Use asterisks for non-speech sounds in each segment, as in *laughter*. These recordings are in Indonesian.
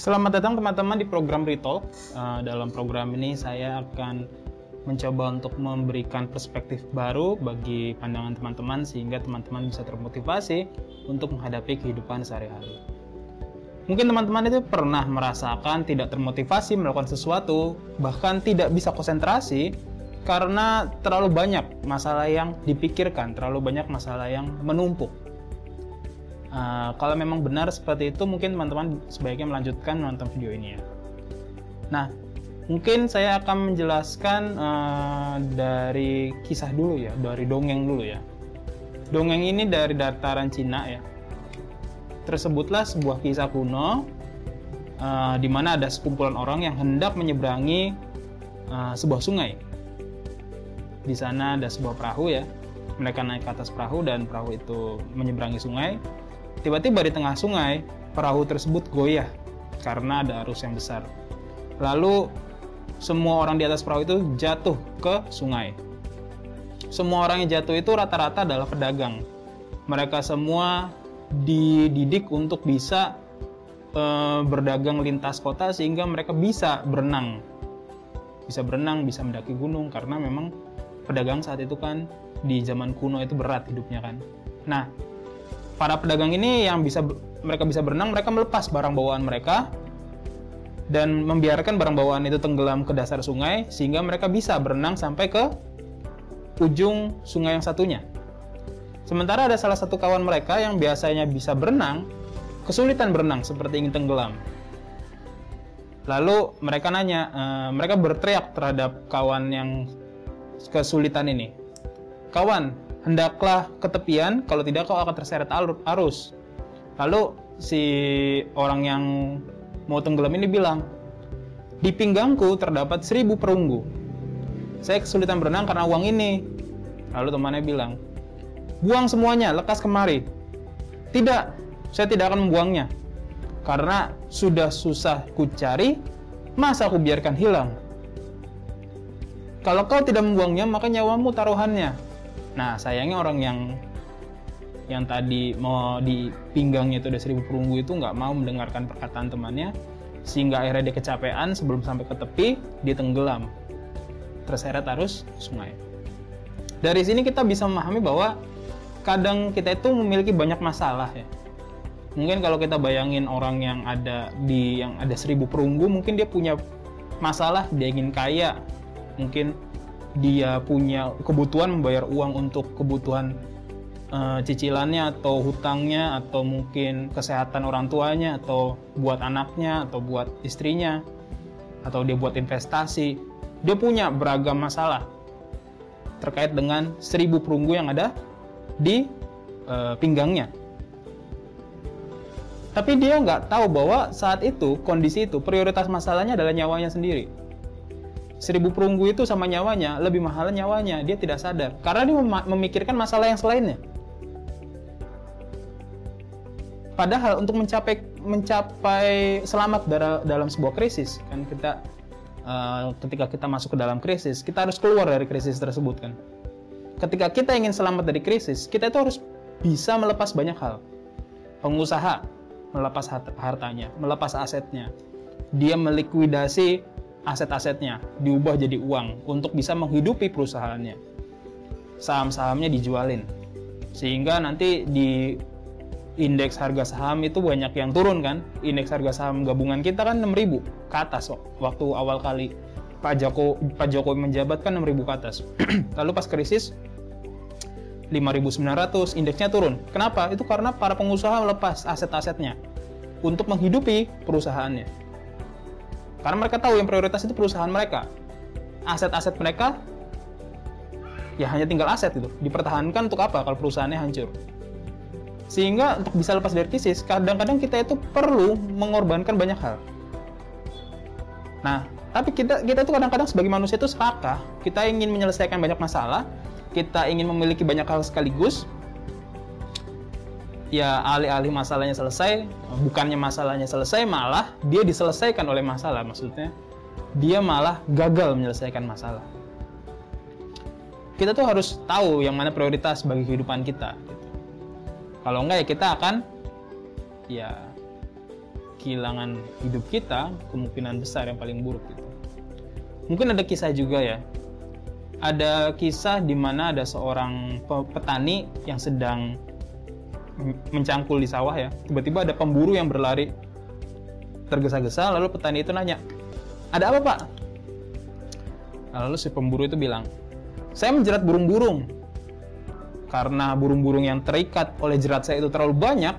Selamat datang teman-teman di program Retalk. Uh, dalam program ini saya akan mencoba untuk memberikan perspektif baru bagi pandangan teman-teman sehingga teman-teman bisa termotivasi untuk menghadapi kehidupan sehari-hari. Mungkin teman-teman itu pernah merasakan tidak termotivasi melakukan sesuatu, bahkan tidak bisa konsentrasi karena terlalu banyak masalah yang dipikirkan, terlalu banyak masalah yang menumpuk. Uh, kalau memang benar seperti itu, mungkin teman-teman sebaiknya melanjutkan menonton video ini ya. Nah, mungkin saya akan menjelaskan uh, dari kisah dulu ya, dari dongeng dulu ya. Dongeng ini dari dataran Cina ya. Tersebutlah sebuah kisah kuno uh, di mana ada sekumpulan orang yang hendak menyeberangi uh, sebuah sungai. Di sana ada sebuah perahu ya. Mereka naik ke atas perahu dan perahu itu menyeberangi sungai Tiba-tiba di tengah sungai, perahu tersebut goyah karena ada arus yang besar. Lalu semua orang di atas perahu itu jatuh ke sungai. Semua orang yang jatuh itu rata-rata adalah pedagang. Mereka semua dididik untuk bisa e, berdagang lintas kota sehingga mereka bisa berenang. Bisa berenang, bisa mendaki gunung karena memang pedagang saat itu kan di zaman kuno itu berat hidupnya kan. Nah, para pedagang ini yang bisa mereka bisa berenang, mereka melepas barang bawaan mereka dan membiarkan barang bawaan itu tenggelam ke dasar sungai sehingga mereka bisa berenang sampai ke ujung sungai yang satunya. Sementara ada salah satu kawan mereka yang biasanya bisa berenang, kesulitan berenang seperti ingin tenggelam. Lalu mereka nanya, e, mereka berteriak terhadap kawan yang kesulitan ini. Kawan, hendaklah ke tepian, kalau tidak kau akan terseret arus. Lalu si orang yang mau tenggelam ini bilang, di pinggangku terdapat seribu perunggu. Saya kesulitan berenang karena uang ini. Lalu temannya bilang, buang semuanya, lekas kemari. Tidak, saya tidak akan membuangnya. Karena sudah susah ku cari, masa aku biarkan hilang? Kalau kau tidak membuangnya, maka nyawamu taruhannya. Nah, sayangnya orang yang yang tadi mau di pinggangnya itu ada seribu perunggu itu nggak mau mendengarkan perkataan temannya sehingga akhirnya dia kecapean sebelum sampai ke tepi dia tenggelam. Terseret arus sungai. Dari sini kita bisa memahami bahwa kadang kita itu memiliki banyak masalah ya. Mungkin kalau kita bayangin orang yang ada di yang ada seribu perunggu mungkin dia punya masalah dia ingin kaya. Mungkin dia punya kebutuhan membayar uang untuk kebutuhan uh, cicilannya atau hutangnya atau mungkin kesehatan orang tuanya atau buat anaknya atau buat istrinya atau dia buat investasi. Dia punya beragam masalah terkait dengan seribu perunggu yang ada di uh, pinggangnya. Tapi dia nggak tahu bahwa saat itu kondisi itu prioritas masalahnya adalah nyawanya sendiri seribu perunggu itu sama nyawanya lebih mahal nyawanya dia tidak sadar. Karena dia mem memikirkan masalah yang selainnya. Padahal untuk mencapai mencapai selamat dalam sebuah krisis kan kita uh, ketika kita masuk ke dalam krisis kita harus keluar dari krisis tersebut kan. Ketika kita ingin selamat dari krisis kita itu harus bisa melepas banyak hal. Pengusaha melepas hartanya melepas asetnya. Dia melikuidasi aset-asetnya diubah jadi uang untuk bisa menghidupi perusahaannya. Saham-sahamnya dijualin. Sehingga nanti di indeks harga saham itu banyak yang turun kan. Indeks harga saham gabungan kita kan 6000 ke atas waktu awal kali Pak Joko Pak Jokowi menjabat kan 6000 ke atas. *clears throat* Lalu pas krisis 5.900 indeksnya turun. Kenapa? Itu karena para pengusaha melepas aset-asetnya untuk menghidupi perusahaannya. Karena mereka tahu yang prioritas itu perusahaan mereka. Aset-aset mereka ya hanya tinggal aset itu. Dipertahankan untuk apa kalau perusahaannya hancur? Sehingga untuk bisa lepas dari krisis, kadang-kadang kita itu perlu mengorbankan banyak hal. Nah, tapi kita kita itu kadang-kadang sebagai manusia itu serakah. Kita ingin menyelesaikan banyak masalah, kita ingin memiliki banyak hal sekaligus, ya alih-alih masalahnya selesai, bukannya masalahnya selesai, malah dia diselesaikan oleh masalah. Maksudnya, dia malah gagal menyelesaikan masalah. Kita tuh harus tahu yang mana prioritas bagi kehidupan kita. Gitu. Kalau enggak ya kita akan ya kehilangan hidup kita kemungkinan besar yang paling buruk gitu. Mungkin ada kisah juga ya. Ada kisah di mana ada seorang petani yang sedang mencangkul di sawah ya. Tiba-tiba ada pemburu yang berlari tergesa-gesa lalu petani itu nanya, "Ada apa, Pak?" Lalu si pemburu itu bilang, "Saya menjerat burung-burung. Karena burung-burung yang terikat oleh jerat saya itu terlalu banyak,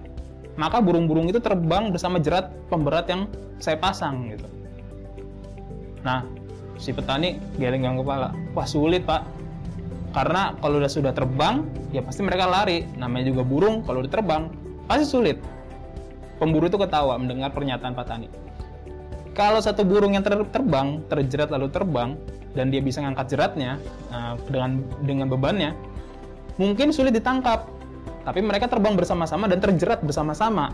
maka burung-burung itu terbang bersama jerat pemberat yang saya pasang gitu. Nah, si petani geleng-geleng kepala. Wah sulit pak. Karena kalau udah sudah terbang, ya pasti mereka lari. Namanya juga burung, kalau udah terbang, pasti sulit. Pemburu itu ketawa mendengar pernyataan petani. Kalau satu burung yang ter terbang, terjerat lalu terbang, dan dia bisa ngangkat jeratnya uh, dengan dengan bebannya, mungkin sulit ditangkap tapi mereka terbang bersama-sama dan terjerat bersama-sama.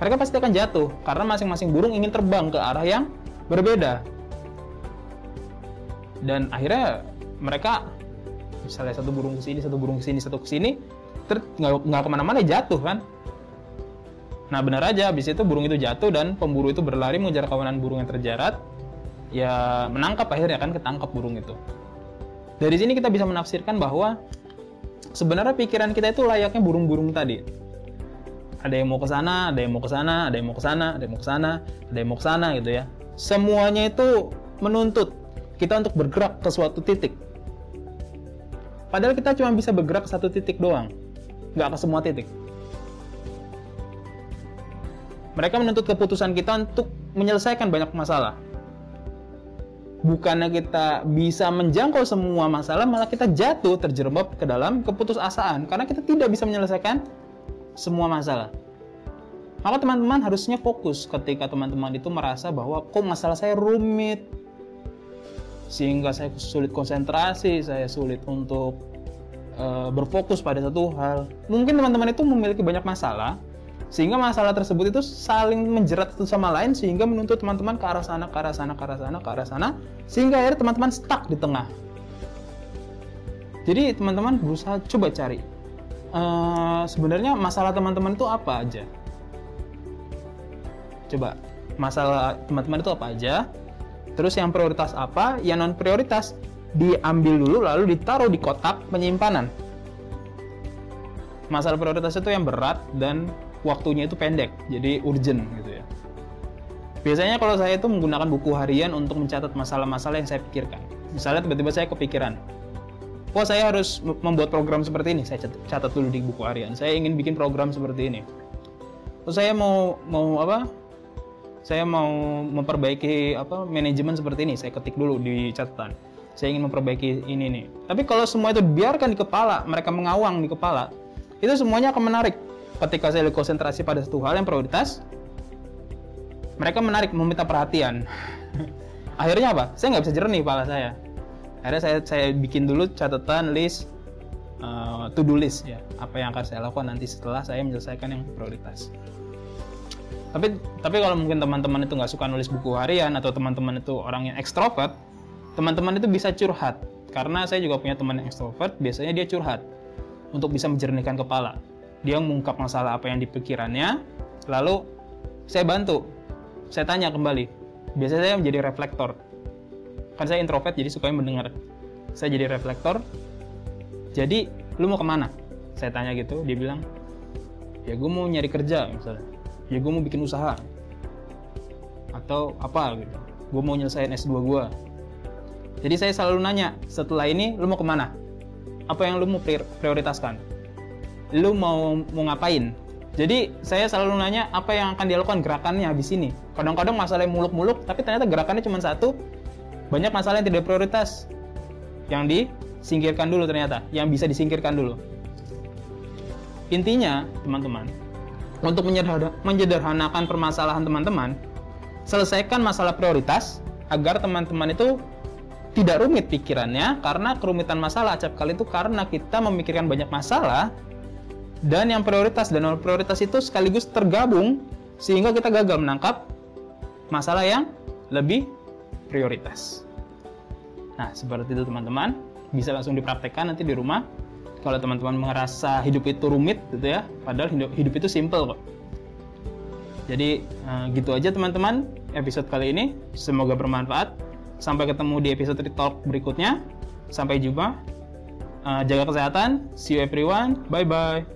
Mereka pasti akan jatuh karena masing-masing burung ingin terbang ke arah yang berbeda. Dan akhirnya mereka misalnya satu burung ke sini, satu burung ke sini, satu ke sini, nggak ke mana-mana jatuh kan? Nah benar aja, habis itu burung itu jatuh dan pemburu itu berlari mengejar kawanan burung yang terjerat. Ya menangkap akhirnya kan ketangkap burung itu. Dari sini kita bisa menafsirkan bahwa sebenarnya pikiran kita itu layaknya burung-burung tadi. Ada yang mau ke sana, ada yang mau ke sana, ada yang mau ke sana, ada yang mau ke sana, ada yang mau ke sana gitu ya. Semuanya itu menuntut kita untuk bergerak ke suatu titik. Padahal kita cuma bisa bergerak ke satu titik doang, nggak ke semua titik. Mereka menuntut keputusan kita untuk menyelesaikan banyak masalah bukannya kita bisa menjangkau semua masalah, malah kita jatuh terjerembab ke dalam keputusasaan karena kita tidak bisa menyelesaikan semua masalah. Maka teman-teman harusnya fokus ketika teman-teman itu merasa bahwa kok masalah saya rumit, sehingga saya sulit konsentrasi, saya sulit untuk uh, berfokus pada satu hal. Mungkin teman-teman itu memiliki banyak masalah, sehingga masalah tersebut itu saling menjerat satu sama lain sehingga menuntut teman-teman ke arah sana, ke arah sana, ke arah sana, ke arah sana sehingga akhirnya teman-teman stuck di tengah. Jadi teman-teman berusaha coba cari uh, sebenarnya masalah teman-teman itu apa aja. Coba masalah teman-teman itu apa aja. Terus yang prioritas apa, yang non prioritas diambil dulu lalu ditaruh di kotak penyimpanan. Masalah prioritas itu yang berat dan waktunya itu pendek, jadi urgent gitu ya. Biasanya kalau saya itu menggunakan buku harian untuk mencatat masalah-masalah yang saya pikirkan. Misalnya tiba-tiba saya kepikiran, oh saya harus membuat program seperti ini, saya catat dulu di buku harian. Saya ingin bikin program seperti ini. Oh saya mau mau apa? Saya mau memperbaiki apa manajemen seperti ini, saya ketik dulu di catatan. Saya ingin memperbaiki ini nih. Tapi kalau semua itu biarkan di kepala, mereka mengawang di kepala, itu semuanya akan menarik ketika saya konsentrasi pada satu hal yang prioritas, mereka menarik, meminta perhatian. *laughs* Akhirnya apa? Saya nggak bisa jernih kepala saya. Akhirnya saya saya bikin dulu catatan list uh, to do list ya, apa yang akan saya lakukan nanti setelah saya menyelesaikan yang prioritas. Tapi tapi kalau mungkin teman-teman itu nggak suka nulis buku harian atau teman-teman itu orang yang ekstrovert, teman-teman itu bisa curhat. Karena saya juga punya teman yang ekstrovert, biasanya dia curhat untuk bisa menjernihkan kepala. Dia mengungkap masalah apa yang dipikirannya lalu saya bantu. Saya tanya kembali. Biasanya saya menjadi reflektor. Kan saya introvert jadi suka mendengar. Saya jadi reflektor. Jadi lu mau ke mana? Saya tanya gitu dia bilang ya gue mau nyari kerja misalnya ya gue mau bikin usaha. Atau apa gitu. Gue mau nyelesain S2 gue jadi saya selalu nanya setelah ini lu mau ke mana? Apa yang lu mau prioritaskan? Lu mau mau ngapain? Jadi saya selalu nanya apa yang akan dilakukan gerakannya habis ini? Kadang-kadang masalah yang muluk-muluk tapi ternyata gerakannya cuma satu. Banyak masalah yang tidak prioritas. Yang disingkirkan dulu ternyata. Yang bisa disingkirkan dulu. Intinya teman-teman untuk menyederhanakan permasalahan teman-teman selesaikan masalah prioritas agar teman-teman itu tidak rumit pikirannya karena kerumitan masalah acap kali itu karena kita memikirkan banyak masalah dan yang prioritas dan non prioritas itu sekaligus tergabung sehingga kita gagal menangkap masalah yang lebih prioritas. Nah, seperti itu teman-teman, bisa langsung dipraktekkan nanti di rumah. Kalau teman-teman merasa hidup itu rumit gitu ya, padahal hidup, hidup itu simple kok. Jadi uh, gitu aja teman-teman episode kali ini. Semoga bermanfaat. Sampai ketemu di episode Talk berikutnya. Sampai jumpa. Uh, jaga kesehatan. See you everyone. Bye bye.